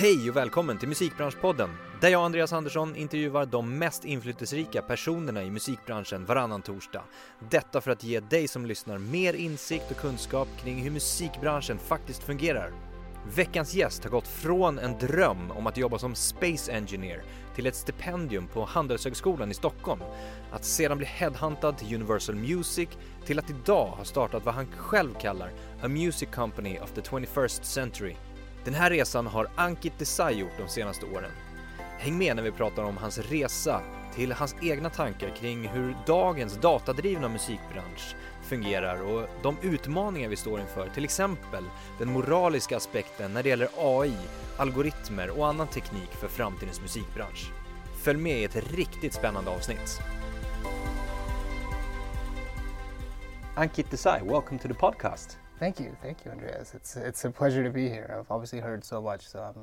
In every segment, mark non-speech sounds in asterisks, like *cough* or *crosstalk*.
Hej och välkommen till Musikbranschpodden där jag och Andreas Andersson intervjuar de mest inflytelserika personerna i musikbranschen varannan torsdag. Detta för att ge dig som lyssnar mer insikt och kunskap kring hur musikbranschen faktiskt fungerar. Veckans gäst har gått från en dröm om att jobba som Space Engineer till ett stipendium på Handelshögskolan i Stockholm, att sedan bli headhuntad till Universal Music till att idag ha startat vad han själv kallar A Music Company of the 21st Century. Den här resan har Ankit Desai gjort de senaste åren. Häng med när vi pratar om hans resa till hans egna tankar kring hur dagens datadrivna musikbransch fungerar och de utmaningar vi står inför, till exempel den moraliska aspekten när det gäller AI, algoritmer och annan teknik för framtidens musikbransch. Följ med i ett riktigt spännande avsnitt. Ankit Desai, welcome to the podcast. Thank you, thank you, Andreas. It's it's a pleasure to be here. I've obviously heard so much, so I'm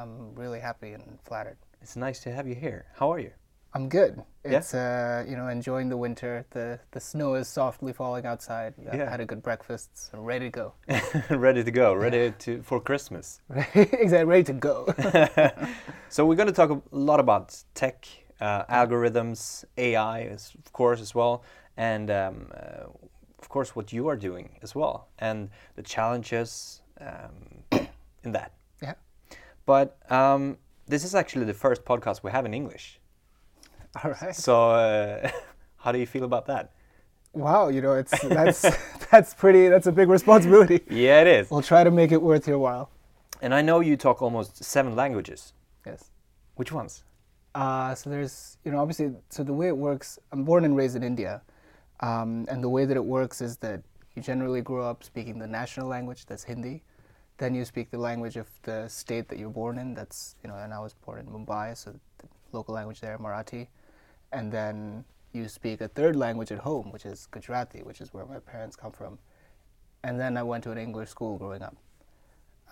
I'm really happy and flattered. It's nice to have you here. How are you? I'm good. Yeah? It's uh, you know enjoying the winter. The the snow is softly falling outside. I Yeah. had a good breakfast, so ready to go. *laughs* ready to go, ready to for Christmas. *laughs* exactly, ready to go. *laughs* so we're going to talk a lot about tech, uh, algorithms, AI, of course, as well, and um, uh, of course what you are doing as well, and the challenges um, *coughs* in that. yeah. But um, this is actually the first podcast we have in English. All right. So uh, *laughs* how do you feel about that? Wow, you know it's that's *laughs* that's pretty. That's a big responsibility. Yeah, it is. We'll try to make it worth your while. And I know you talk almost seven languages. Yes. Which ones? Uh, so there's, you know, obviously, so the way it works, I'm born and raised in India. Um, and the way that it works is that you generally grow up speaking the national language, that's Hindi. Then you speak the language of the state that you're born in, that's, you know, and I was born in Mumbai, so the local language there, Marathi. And then you speak a third language at home, which is Gujarati, which is where my parents come from. And then I went to an English school growing up.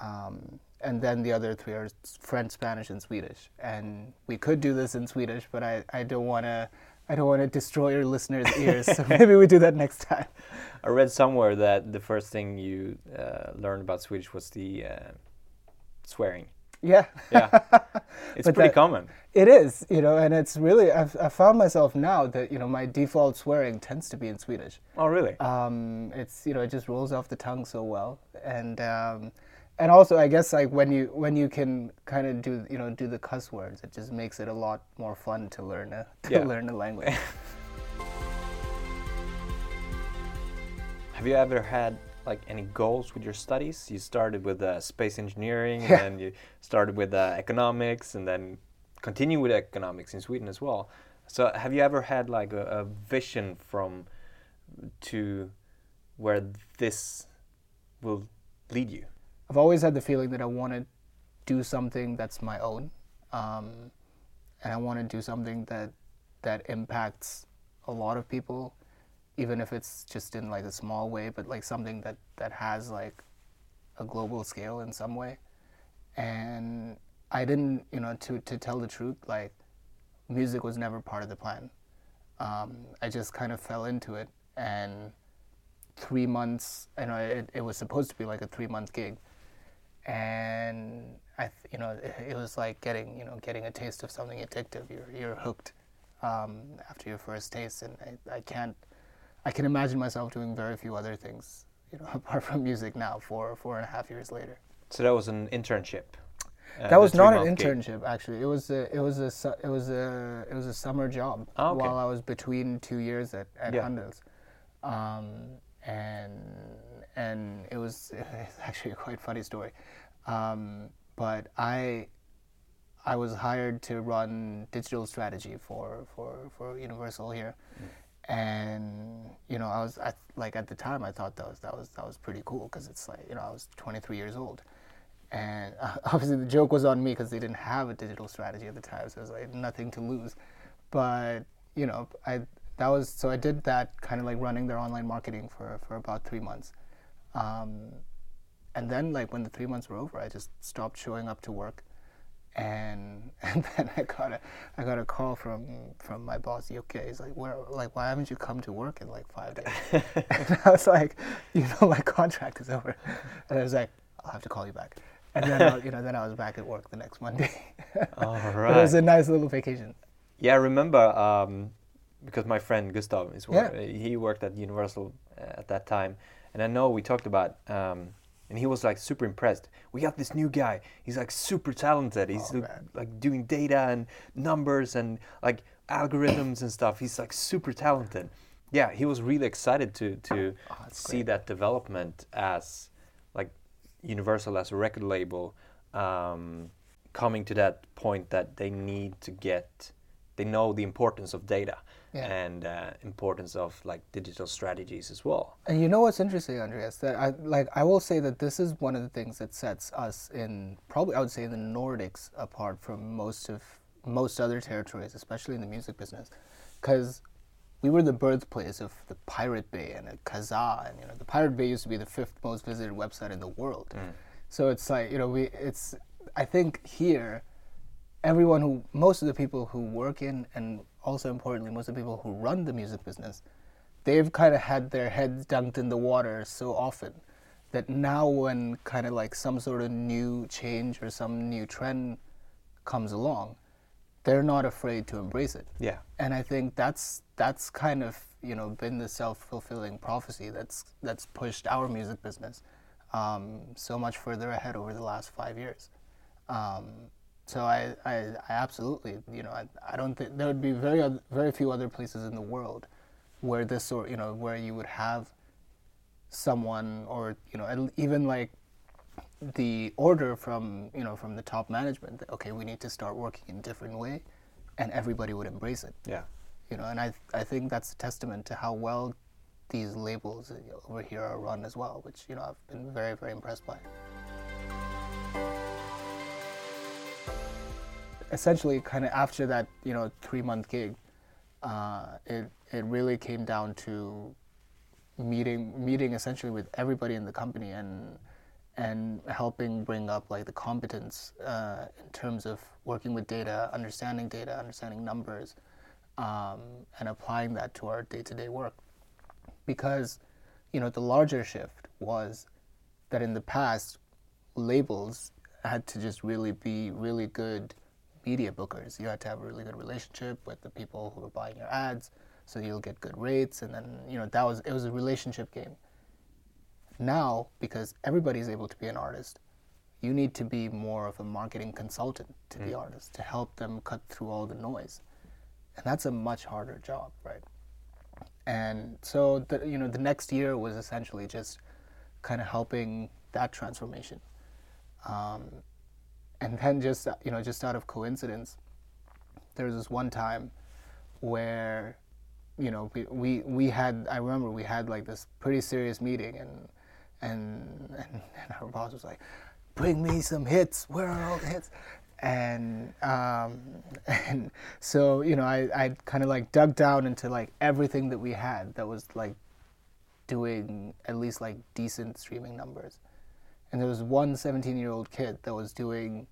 Um, and then the other three are French, Spanish, and Swedish. And we could do this in Swedish, but I, I don't want to I don't want to destroy your listeners' *laughs* ears. so maybe we do that next time. I read somewhere that the first thing you uh, learned about Swedish was the uh, swearing. Yeah. Yeah, *laughs* it's pretty that- common. It is, you know, and it's really I've I found myself now that you know my default swearing tends to be in Swedish. Oh, really? um, it's you know it just rolls off the tongue so well and um, and also I guess like when you when you can kind of do you know do the cuss words it just makes it a lot more fun to learn a *laughs* to Yeah. learn a language *laughs* Have you ever had like any goals with your studies? You started with uh, space engineering, Yeah. and then you started with uh, economics, and then continue with economics in Sweden as well. So, have you ever had like a, a vision from to where this will lead you? I've always had the feeling that I want to do something that's my own um, and I want to do something that that impacts a lot of people even if it's just in like a small way but like something that that has like a global scale in some way. And I didn't you know to to tell the truth like music was never part of the plan. Um, I just kind of fell into it and three months you know it, it was supposed to be like a three month gig and I, th- you know, it, it was like getting, you know, getting a taste of something addictive. You're, you're hooked um, after your first taste, and I, I can't, I can imagine myself doing very few other things, you know, *laughs* apart from music now. Four, four and a half years later. So that was an internship. uh, that was not an three-month gig. internship, actually. It was a, it was a, su- it was a, it was a summer job Ah, okay. while I was between two years at, at Yeah. Handels. Um, and and it was *laughs* it's actually a quite funny story. Um, but I I was hired to run digital strategy for for, for Universal here, and you know I was I, like at the time I thought that was that was that was pretty cool because it's like you know I was 23 years old, and uh, *laughs* obviously the joke was on me because they didn't have a digital strategy at the time, so it was like nothing to lose, but you know I that was so I did that kind of like running their online marketing for for about three months. Um, and then like when the three months were over, I just stopped showing up to work, and *laughs* and then I got a I got a call from from my boss UK. He's like, where like why haven't you come to work in like five days? *laughs* and I was like, you know, my *laughs* contract is over, and I was like, I'll have to call you back. and then I, you know then I was back at work the next Monday. All But it was a nice little vacation. Yeah, I remember um, because my friend Gustav is wor- Yeah. he worked at Universal uh, at that time, and I know we talked about. Um, and he was like super impressed. We got this new guy. He's like super talented. He's Oh, like, doing data and numbers and like algorithms and stuff. He's like super talented. Yeah, he was really excited to to Oh, see great. that development as like Universal as a record label um, coming to that point that they need to get they know the importance of data Yeah. and uh, importance of like digital strategies as well. And you know what's interesting, Andreas? That I like. I will say that this is one of the things that sets us in probably I would say in the Nordics apart from most of most other territories, especially in the music business, because we were the birthplace of the Pirate Bay and Kazaa, and you know the Pirate Bay used to be the fifth most visited website in the world. So it's like you know we it's I think here everyone who most of the people who work in and also importantly most of the people who run the music business they've kind of had their heads dunked in the water so often that now when kind of like some sort of new change or some new trend comes along they're not afraid to embrace it Yeah. and I think that's that's kind of you know been the self fulfilling prophecy that's that's pushed our music business um, so much further ahead over the last five years. Um, so I, I, I absolutely you know I, I don't think there would be very very few other places in the world where this sort you know where you would have someone or you know even like the order from you know from the top management that okay we need to start working in a different way and everybody would embrace it Yeah. you know and i i think that's a testament to how well these labels over here are run as well which you know i've been very very impressed by essentially kind of after that you know three month gig uh, it it really came down to meeting meeting essentially with everybody in the company and and helping bring up like the competence uh, in terms of working with data, understanding data, understanding numbers, um, and applying that to our day-to-day work. Because, you know, the larger shift was that in the past, labels had to just really be really good media bookers. You had to have a really good relationship with the people who were buying your ads, so you'll get good rates, and then you know that was it was a relationship game. Now, because everybody's able to be an artist, you need to be more of a marketing consultant to the artist to help them cut through all the noise, and that's a much harder job, right? And so, the, you know, the next year was essentially just kind of helping that transformation, um, and then just you know, just out of coincidence, there was this one time where you know we, we we had I remember we had like this pretty serious meeting and and and, and our boss was like bring me some hits. Where are all the hits? And um *laughs* and so you know I I kind of like dug down into like everything that we had that was like doing at least like decent streaming numbers and there was one 17 year old kid that was doing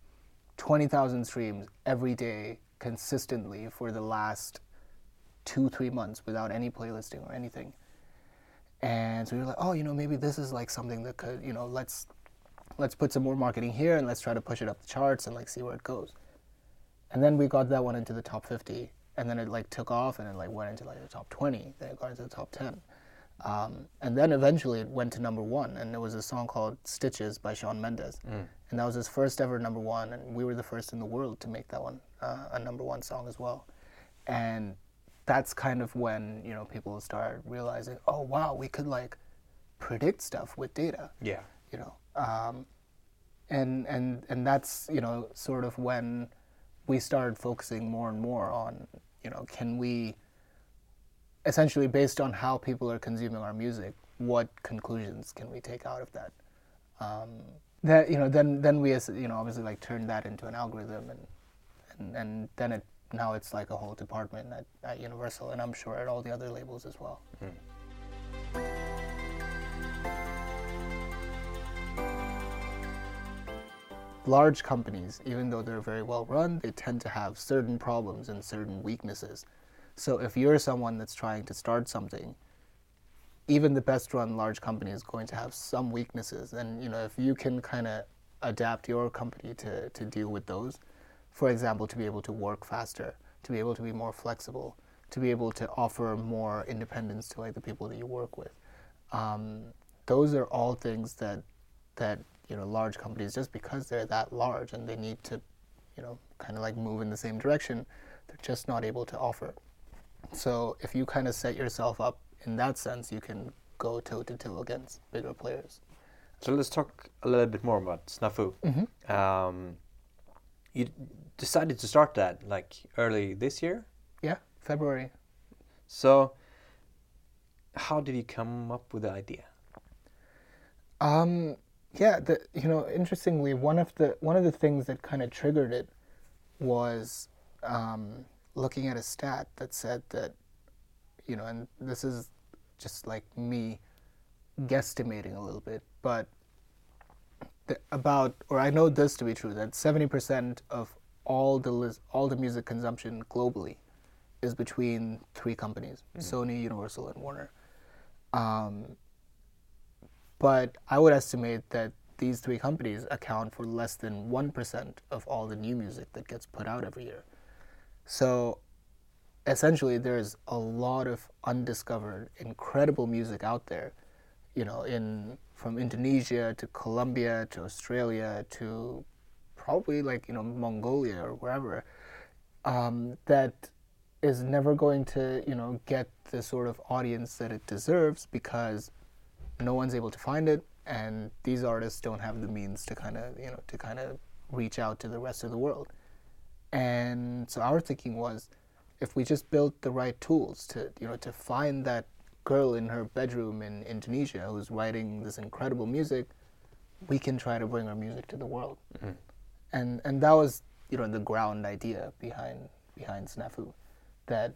20,000 streams every day consistently for the last two, three months without any playlisting or anything. And so we were like, oh, you know, maybe this is like something that could, you know, let's let's put some more marketing here and let's try to push it up the charts and like see where it goes. And then we got that one into the top 50, and then it like took off and it like went into like the top 20, then it got into the top 10. Um, and then eventually it went to number one, and there was a song called Stitches by Shawn Mendes. And that was his first ever number one, and we were the first in the world to make that one uh, a number one song as well. And that's kind of when, you know, people started realizing, oh, wow, we could like predict stuff with data Yeah. you know um, and and and that's you know sort of when we started focusing more and more on you know can we essentially based on how people are consuming our music what conclusions can we take out of that? Um, that you know then then we as you know obviously like turned that into an algorithm and and, and then it now it's like a whole department at, at universal and i'm sure at all the other labels as well. Large companies, even though they're very well run, they tend to have certain problems and certain weaknesses. So if you're someone that's trying to start something, even the best run large company is going to have some weaknesses. And you know, if you can kind of adapt your company to, to deal with those. For example, to be able to work faster, to be able to be more flexible, to be able to offer more independence to like the people that you work with. Um, those are all things that that you know large companies just because they're that large and they need to you know kind of like move in the same direction they're just not able to offer so if you kind of set yourself up in that sense you can go toe to toe against bigger players. So let's talk a little bit more about snafu. Mm-hmm. um, you decided to start that like early this year? Yeah february. So how did you come up with the idea? Um, yeah, the, you know, interestingly, one of the one of the things that kind of triggered it was um, looking at a stat that said that, you know, and this is just like me guesstimating a little bit, but the, about, or I know this to be true, that seventy percent of all the all the music consumption globally is between three companies: mm-hmm. Sony, Universal, and Warner. Um, but I would estimate that these three companies account for less than 1% of all the new music that gets put out every year. So essentially, there's a lot of undiscovered, incredible music out there, you know, in from Indonesia to Colombia to Australia to probably like, you know, Mongolia or wherever, um, that is never going to, you know, get the sort of audience that it deserves because no one's able to find it, and these artists don't have the means to kind of you know to kind of reach out to the rest of the world. And so our thinking was, if we just built the right tools to you know to find that girl in her bedroom in Indonesia who's writing this incredible music, we can try to bring her music to the world. Mm-hmm. And and that was you know the ground idea behind behind Snafu, that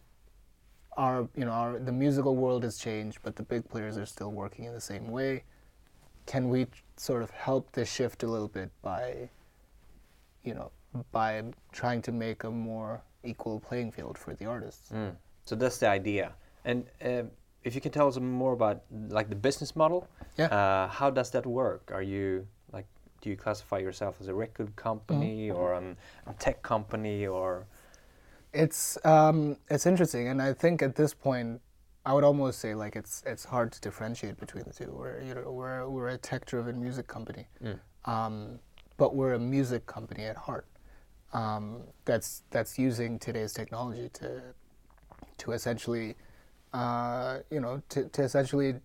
our you know our the musical world has changed, but the big players are still working in the same way. Can we sort of help this shift a little bit by, you know, by trying to make a more equal playing field for the artists? Mm. So that's the idea. And uh, if you can tell us more about like the business model, yeah. Uh, how does that work? Are you like, do you classify yourself as a record company mm-hmm. or a tech company or? It's um, it's interesting, and I think at this point, I would almost say like it's it's hard to differentiate between the two. We're you know we're we're a tech-driven music company, mm. um, but we're a music company at heart. Um, that's that's using today's technology to to essentially, uh, you know, to, to essentially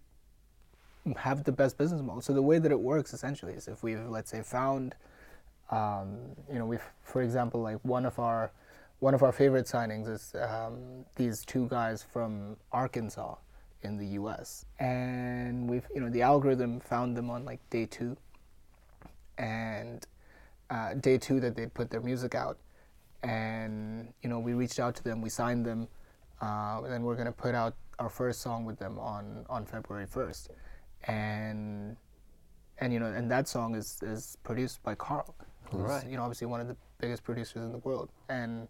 have the best business model. So the way that it works essentially is if we've let's say found, um, you know, we've for example like one of our one of our favorite signings is um, these two guys from Arkansas in the U.S. And we've, you know, the algorithm found them on like day two, and uh, day two that they'd put their music out, and you know, we reached out to them, we signed them, uh, and we're gonna put out our first song with them on on February first, and and you know, and that song is is produced by Carl, who's right. you know obviously one of the biggest producers in the world, and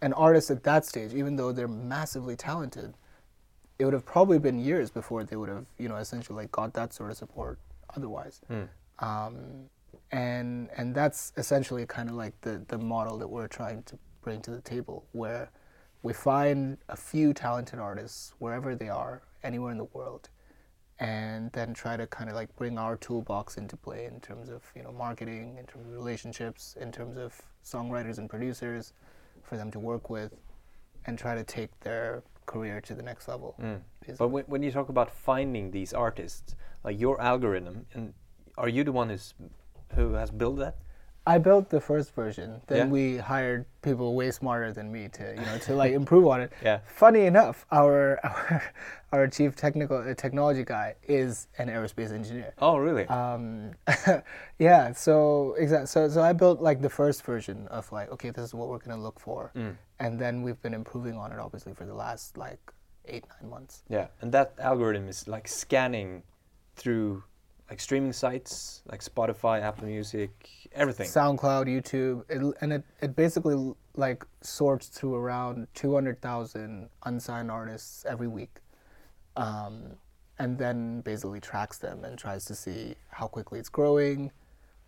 an artist at that stage, even though they're massively talented, it would have probably been years before they would have, you know, essentially like got that sort of support otherwise. Mm. Um, and and that's essentially kind of like the the model that we're trying to bring to the table, where we find a few talented artists wherever they are, anywhere in the world, and then try to kind of like bring our toolbox into play in terms of you know marketing, in terms of relationships, in terms of songwriters and producers for them to work with and try to take their career to the next level. Mm. But when, when you talk about finding these artists, like your algorithm, and are you the one who's who has built that? I built the first version. Then yeah. we hired people way smarter than me to you know to like *laughs* improve on it. Yeah. Funny enough, our our, *laughs* our chief technical uh, technology guy is an aerospace engineer. Oh, really? Um, *laughs* yeah. So exactly. So so I built like the first version of like okay, this is what we're gonna look for, mm. and then we've been improving on it obviously for the last like eight nine months. Yeah, and that algorithm is like scanning through like streaming sites like Spotify, Apple Music, everything. SoundCloud, YouTube, it, and it, it basically like sorts through around 200,000 unsigned artists every week. Um, and then basically tracks them and tries to see how quickly it's growing,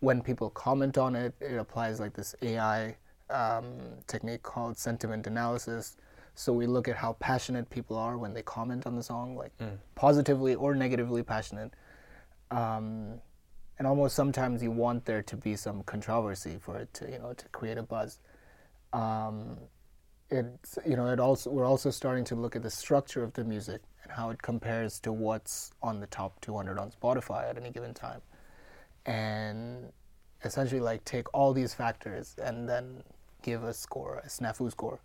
when people comment on it, it applies like this AI um, technique called sentiment analysis. So we look at how passionate people are when they comment on the song, like positively or negatively passionate. Um, and almost sometimes you want there to be some controversy for it to, you know, to create a buzz. Um, it's, you know, it also we're also starting to look at the structure of the music and how it compares to what's on the top 200 on Spotify at any given time, and essentially like take all these factors and then give a score, a snafu score,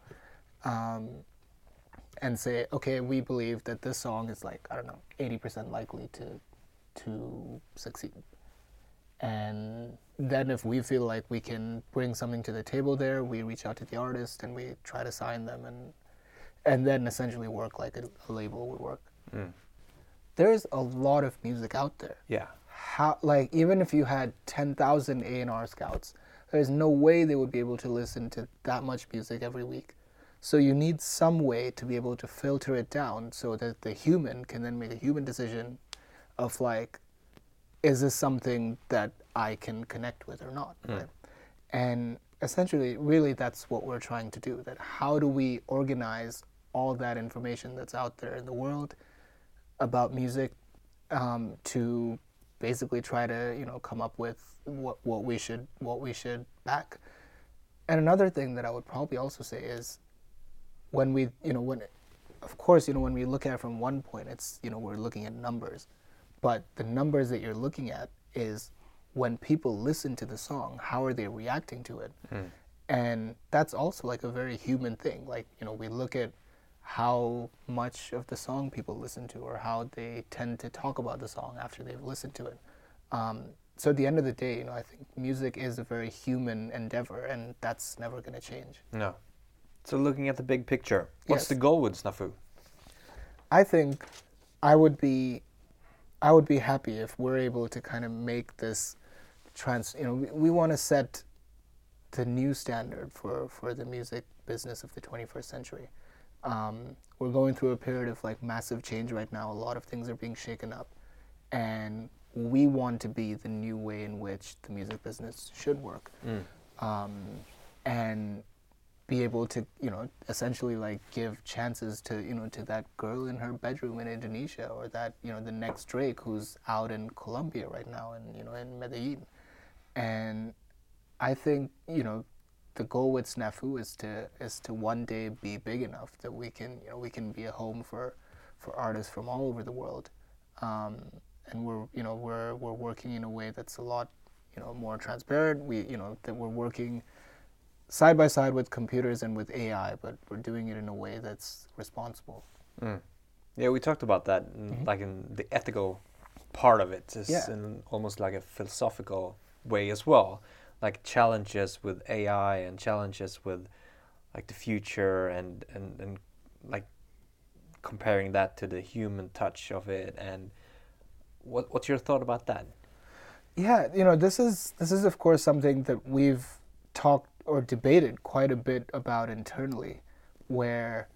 um, and say, okay, we believe that this song is like I don't know, 80% likely to to succeed. And then if we feel like we can bring something to the table there, we reach out to the artist and we try to sign them and and then essentially work like a, a label would work. Mm. There's a lot of music out there Yeah. how like even if you had 10,000 A&R scouts there's no way they would be able to listen to that much music every week so you need some way to be able to filter it down so that the human can then make a human decision of like is this something that I can connect with or not right? and essentially really that's what we're trying to do that how do we organize all that information that's out there in the world about music um, to basically try to you know come up with what what we should what we should back. And another thing that I would probably also say is when we you know when of course you know when we look at it from one point it's you know we're looking at numbers, but the numbers that you're looking at is when people listen to the song how are they reacting to it, and that's also like a very human thing. Like you know we look at how much of the song people listen to or how they tend to talk about the song after they've listened to it. Um, so at the end of the day, you know, I think music is a very human endeavor, and that's never going to change. No. So looking at the big picture, what's Yes. the goal with Snafu? I think I would be, I would be happy if we're able to kind of make this trans. You know, we, we want to set the new standard for for the music business of the 21st century. Um, we're going through a period of like massive change right now. A lot of things are being shaken up, and we want to be the new way in which the music business should work, um, and be able to you know essentially like give chances to you know to that girl in her bedroom in Indonesia or that you know the next Drake who's out in Colombia right now and you know in Medellin, and I think you know the goal with Snafu is to is to one day be big enough that we can you know we can be a home for for artists from all over the world, um, and we're you know we're we're working in a way that's a lot you know more transparent. We you know that we're working side by side with computers and with AI, but we're doing it in a way that's responsible. Mm. Yeah, we talked about that, in, mm-hmm. like in the ethical part of it, is Yeah. in almost like a philosophical way as well, like challenges with AI and challenges with like the future and and and like comparing that to the human touch of it and what what's your thought about that? Yeah, you know, this is this is of course something that we've talked or debated quite a bit about internally, where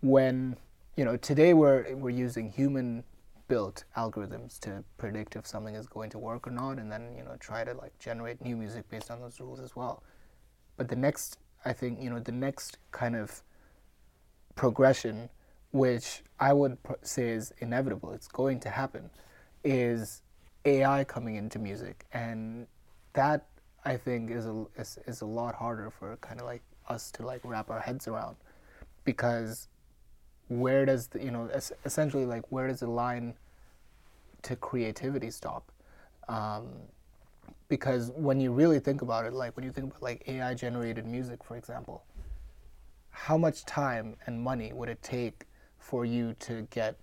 when you know today we're we're using human built algorithms to predict if something is going to work or not, and then you know try to like generate new music based on those rules as well. But the next, I think, you know, the next kind of progression, which I would say is inevitable, it's going to happen, is AI coming into music, and that I think is a is, is a lot harder for kind of like us to like wrap our heads around, because where does the you know es- essentially like where does the line to creativity stop? Um, because when you really think about it, like when you think about like AI generated music, for example, how much time and money would it take for you to get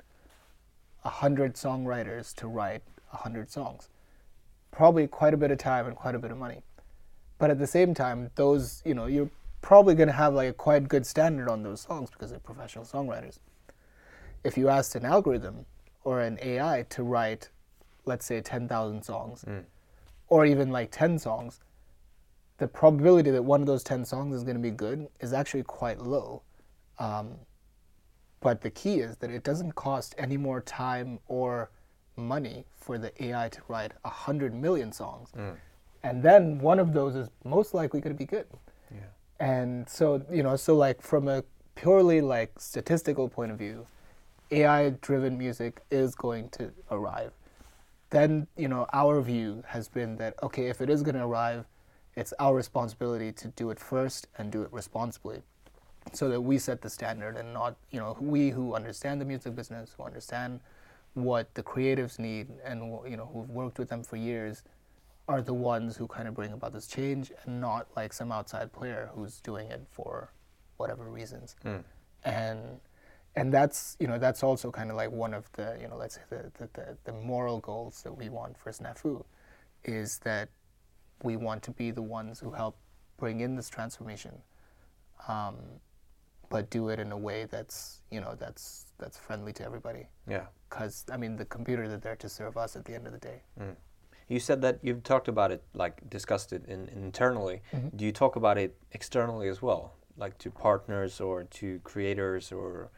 a hundred songwriters to write a hundred songs? Probably quite a bit of time and quite a bit of money. But at the same time, those you know you're probably going to have like a quite good standard on those songs because they're professional songwriters. If you asked an algorithm or an AI to write, let's say, ten thousand songs, or even like 10 songs, the probability that one of those 10 songs is going to be good is actually quite low. Um, but the key is that it doesn't cost any more time or money for the AI to write a hundred million songs, Mm. and then one of those is most likely going to be good. Yeah. And so you know, so like from a purely like statistical point of view, AI-driven music is going to arrive. Then you know, our view has been that okay, if it is going to arrive, it's our responsibility to do it first and do it responsibly so that we set the standard and not you know we who understand the music business who understand what the creatives need and you know who've worked with them for years are the ones who kind of bring about this change and not like some outside player who's doing it for whatever reasons. And and that's you know that's also kind of like one of the you know let's say the, the, the, the moral goals that we want for snafu is that we want to be the ones who help bring in this transformation. Um, but do it in a way that's you know that's that's friendly to everybody Yeah. because i mean the computers are there to serve us at the end of the day mm. You said that you've talked about it, like discussed it in, internally. Mm-hmm. Do you talk about it externally as well, like to partners or to creators or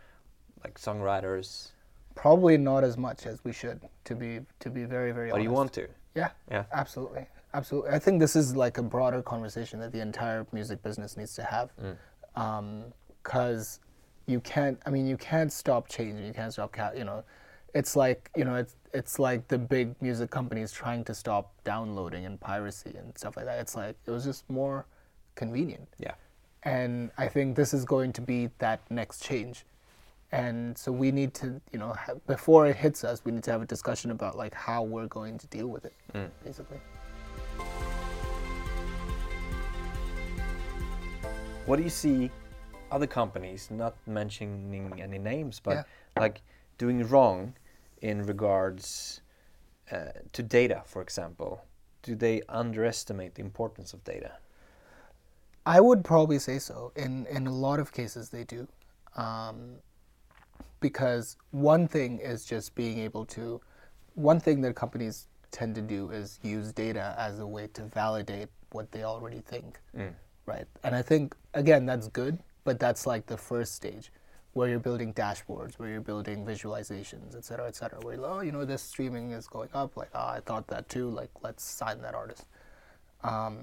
like songwriters? probably not as much as we should to be to be very very But honest you want to? yeah Yeah. absolutely absolutely i think this is like a broader conversation that the entire music business needs to have mm. um, because you can't i mean you can't stop changing you can't stop ca- you know it's like you know it's it's like the big music companies trying to stop downloading and piracy and stuff like that it's like it was just more convenient Yeah. and I think this is going to be that next change. And so we need to, you know, ha- before it hits us, we need to have a discussion about like how we're going to deal with it, mm. basically. What do you see other companies, not mentioning any names, but Yeah. like doing wrong in regards uh, to data, for example? Do they underestimate the importance of data? I would probably say so. In in a lot of cases, they do, um, because one thing is just being able to. One thing that companies tend to do is use data as a way to validate what they already think, right? And I think again that's good, but that's like the first stage, where you're building dashboards, where you're building visualizations, et cetera, et cetera. Where oh, you know, this streaming is going up. Like, oh, I thought that too. Like, let's sign that artist um,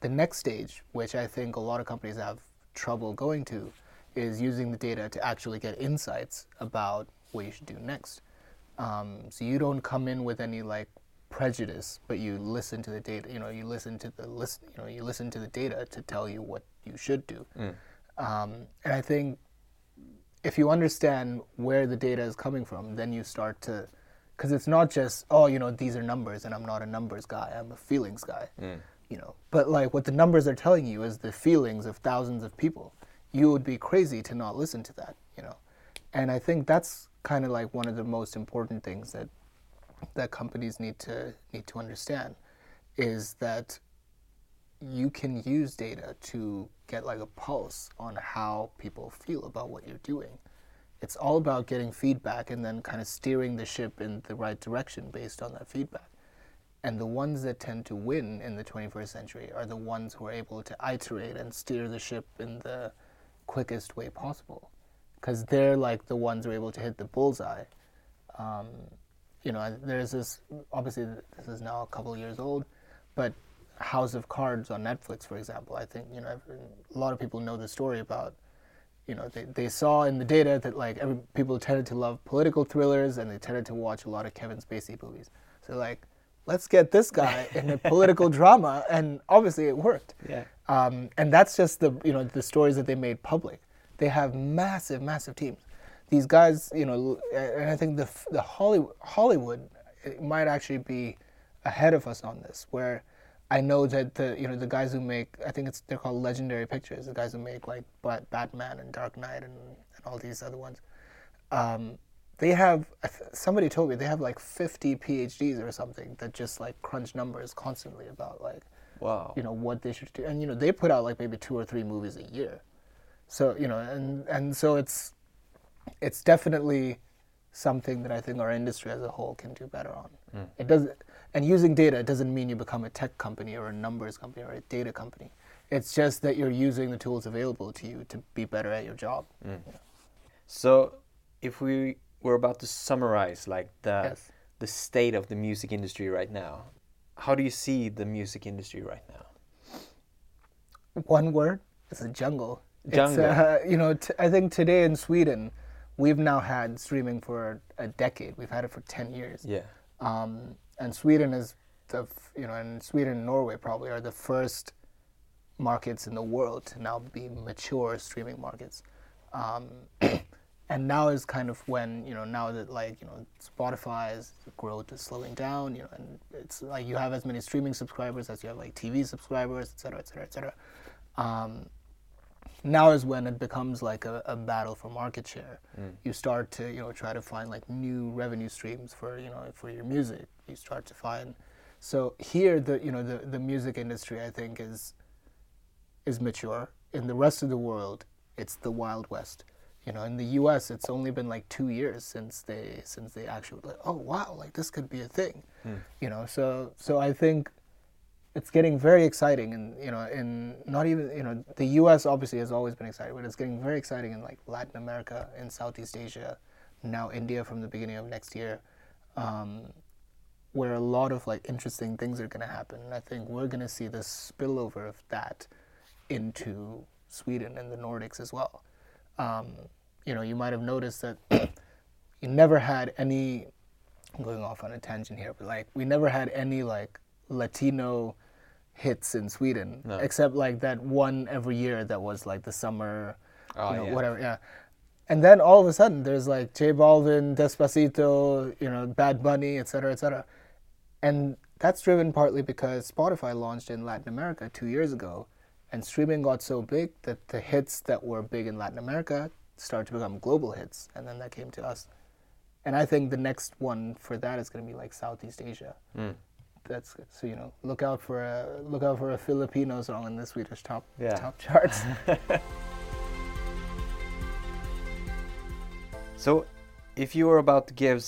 the next stage, which I think a lot of companies have trouble going to, is using the data to actually get insights about what you should do next. Um, so you don't come in with any like prejudice, but you listen to the data. You know, you listen to the list. You know, you listen to the data to tell you what you should do. Mm. Um, and I think if you understand where the data is coming from, then you start to, because it's not just oh you know these are numbers and I'm not a numbers guy, I'm a feelings guy, you know. But like what the numbers are telling you is the feelings of thousands of people. You would be crazy to not listen to that, you know. And I think that's kind of like one of the most important things that that companies need to need to understand is that you can use data to get like a pulse on how people feel about what you're doing. It's all about getting feedback and then kind of steering the ship in the right direction based on that feedback. And the ones that tend to win in the 21st century are the ones who are able to iterate and steer the ship in the quickest way possible. Because they're like the ones who are able to hit the bullseye. Um, you know, there's this, obviously, this is now a couple years old, but House of Cards on Netflix, for example, I think, you know, a lot of people know the story about you know, they, they saw in the data that like every, people tended to love political thrillers and they tended to watch a lot of Kevin Spacey movies. So like, let's get this guy *laughs* in a political drama, and obviously it worked. Yeah. Um, and that's just the you know the stories that they made public. They have massive, massive teams. These guys, you know, and I think the the Hollywood Hollywood might actually be ahead of us on this, where I know that the you know the guys who make I think it's they're called Legendary Pictures, the guys who make like Bat- Batman and Dark Knight and, and all these other ones. Um, they have somebody told me they have like 50 PhDs or something that just like crunch numbers constantly about like Wow. you know what they should do, and you know they put out like maybe two or three movies a year. So you know, and and so it's it's definitely something that I think our industry as a whole can do better on. It doesn't, and using data doesn't mean you become a tech company or a numbers company or a data company. It's just that you're using the tools available to you to be better at your job. So, if we were about to summarize like the Yes. the state of the music industry right now. How do you see the music industry right now? One word: it's a jungle. Jungle. It's, uh, you know, t- I think today in Sweden, we've now had streaming for a decade. We've had it for ten years. Yeah. Um, and Sweden is the you know, and Sweden and Norway probably are the first markets in the world to now be mature streaming markets. Um, *clears throat* and now is kind of when you know now that like you know Spotify's growth is slowing down, you know, and it's like you have as many streaming subscribers as you have like TV subscribers, et cetera, et cetera, et cetera. Um, now is when it becomes like a, a battle for market share. Mm. You start to you know try to find like new revenue streams for you know for your music. You start to find so here the you know the the music industry I think is is mature. In the rest of the world, it's the wild west. You know, in the U.S., it's only been like two years since they since they actually like, oh wow, like this could be a thing. Hmm. You know, so so I think it's getting very exciting, and you know, in not even you know the U.S. obviously has always been exciting, but it's getting very exciting in like Latin America, in Southeast Asia, now India from the beginning of next year. Um, where a lot of like interesting things are going to happen. And I think we're going to see the spillover of that into Sweden and the Nordics as well. Um, you know, you might have noticed that *clears throat* you never had any. I'm going off on a tangent here, but like we never had any like Latino hits in Sweden, No. except like that one every year that was like the summer, Oh, you know, yeah. whatever, yeah. And then all of a sudden, there's like J Balvin, Despacito, you know, Bad Bunny, et cetera, et cetera. And that's driven partly because Spotify launched in Latin America two years ago, and streaming got so big that the hits that were big in Latin America started to become global hits, and then that came to us. And I think the next one for that is going to be like Southeast Asia. Mm. That's so you know look out for a look out for a Filipino song in the Swedish top Yeah. top charts. *laughs* So, if you were about to give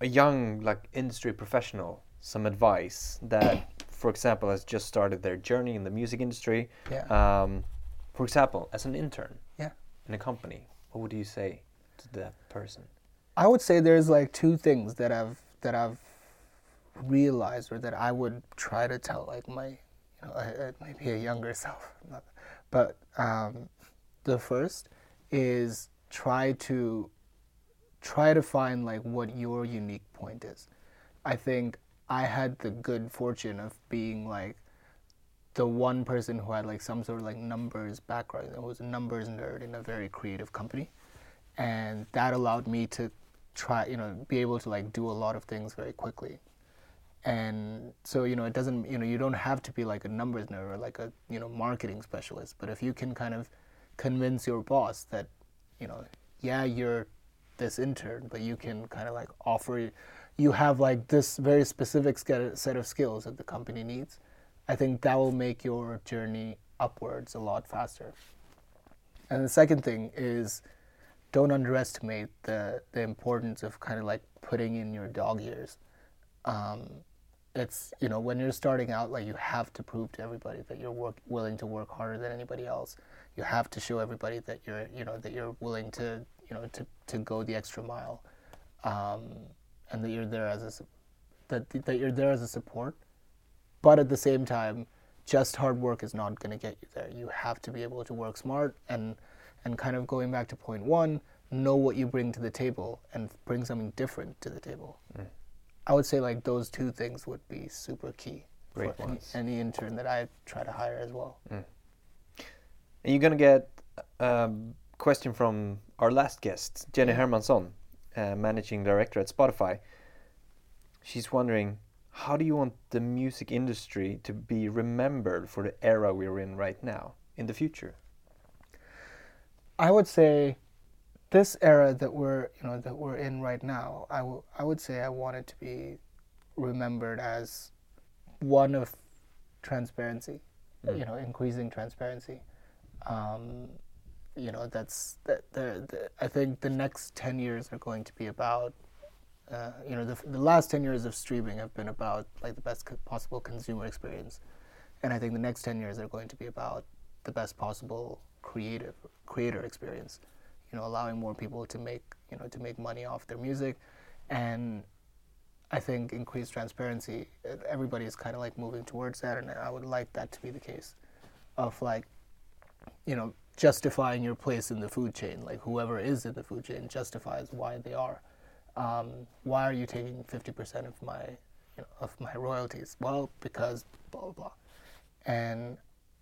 a young like industry professional some advice that, for example, has just started their journey in the music industry, Yeah. um, for example, as an intern yeah. in a company, what would you say to that person? I would say there's like two things that I've that I've realized or that I would try to tell like my you know uh, maybe a younger self, but um, the first is try to try to find like what your unique point is. I think I had the good fortune of being like the one person who had like some sort of like numbers background. I was a numbers nerd in a very creative company, and that allowed me to try, you know, be able to like do a lot of things very quickly. And so you know, it doesn't, you know, you don't have to be like a numbers nerd or like a you know marketing specialist, but if you can kind of convince your boss that, you know, yeah, you're this intern, but you can kind of like offer, you have like this very specific set of skills that the company needs. I think that will make your journey upwards a lot faster. And the second thing is don't underestimate the, the importance of kind of like putting in your dog years. Um, it's, you know, when you're starting out, like you have to prove to everybody that you're work, willing to work harder than anybody else. You have to show everybody that you're, you know, that you're willing to, you know, to, to go the extra mile. Um, and that you're there as a, that, that you're there as a support but at the same time just hard work is not going to get you there you have to be able to work smart and and kind of going back to point one know what you bring to the table and bring something different to the table i would say like those two things would be super key Great for any, any intern that i try to hire as well And you're gonna get a question from our last guest, Jenny Hermansson, uh, managing director at Spotify. She's wondering, how do you want the music industry to be remembered for the era we're in right now in the future? I would say this era that we're you know that we're in right now, I w- I would say I want it to be remembered as one of transparency, you know, increasing transparency. Um, you know, that's that. The, the, I think the next ten years are going to be about. Uh, you know, the, the last 10 years of streaming have been about like the best co- possible consumer experience and i think the next 10 years are going to be about the best possible creative creator experience you know allowing more people to make you know to make money off their music and I think increased transparency, everybody is kind of like moving towards that, and I would like that to be the case, of like, you know, justifying your place in the food chain. Like whoever is in the food chain justifies why they are. Um, why are you taking fifty percent of my, you know, of my royalties? Well, because blah blah blah, and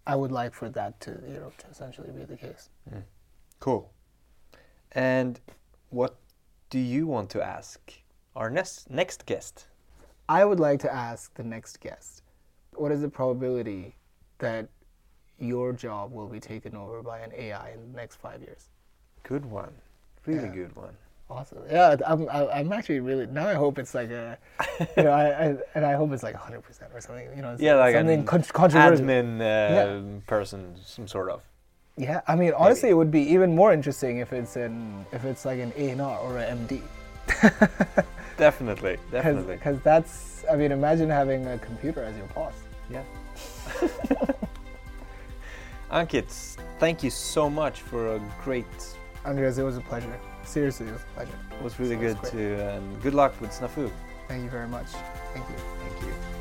I would like for that to you know to essentially be the case. Cool. And what do you want to ask our next next guest? I would like to ask the next guest, what is the probability that your job will be taken over by an AI in the next five years? Good one. Really Yeah. good one. Awesome. Yeah, I'm, I'm actually really now. I hope it's like a, you know, I, I and I hope it's like 100 percent or something. You know, Yeah, like something an con- controversial. Admin uh, Yeah. person, some sort of. Yeah, I mean, honestly, it would be even more interesting if it's an if it's like an A and R or an MD. *laughs* Definitely, definitely. Because that's, I mean, imagine having a computer as your boss. Yeah. Ankit, thank you so much for a great. Andreas, it was a pleasure. Seriously, it was a pleasure. It was really Sounds good great. to. And good luck with Snafu. Thank you very much. Thank you. Thank you.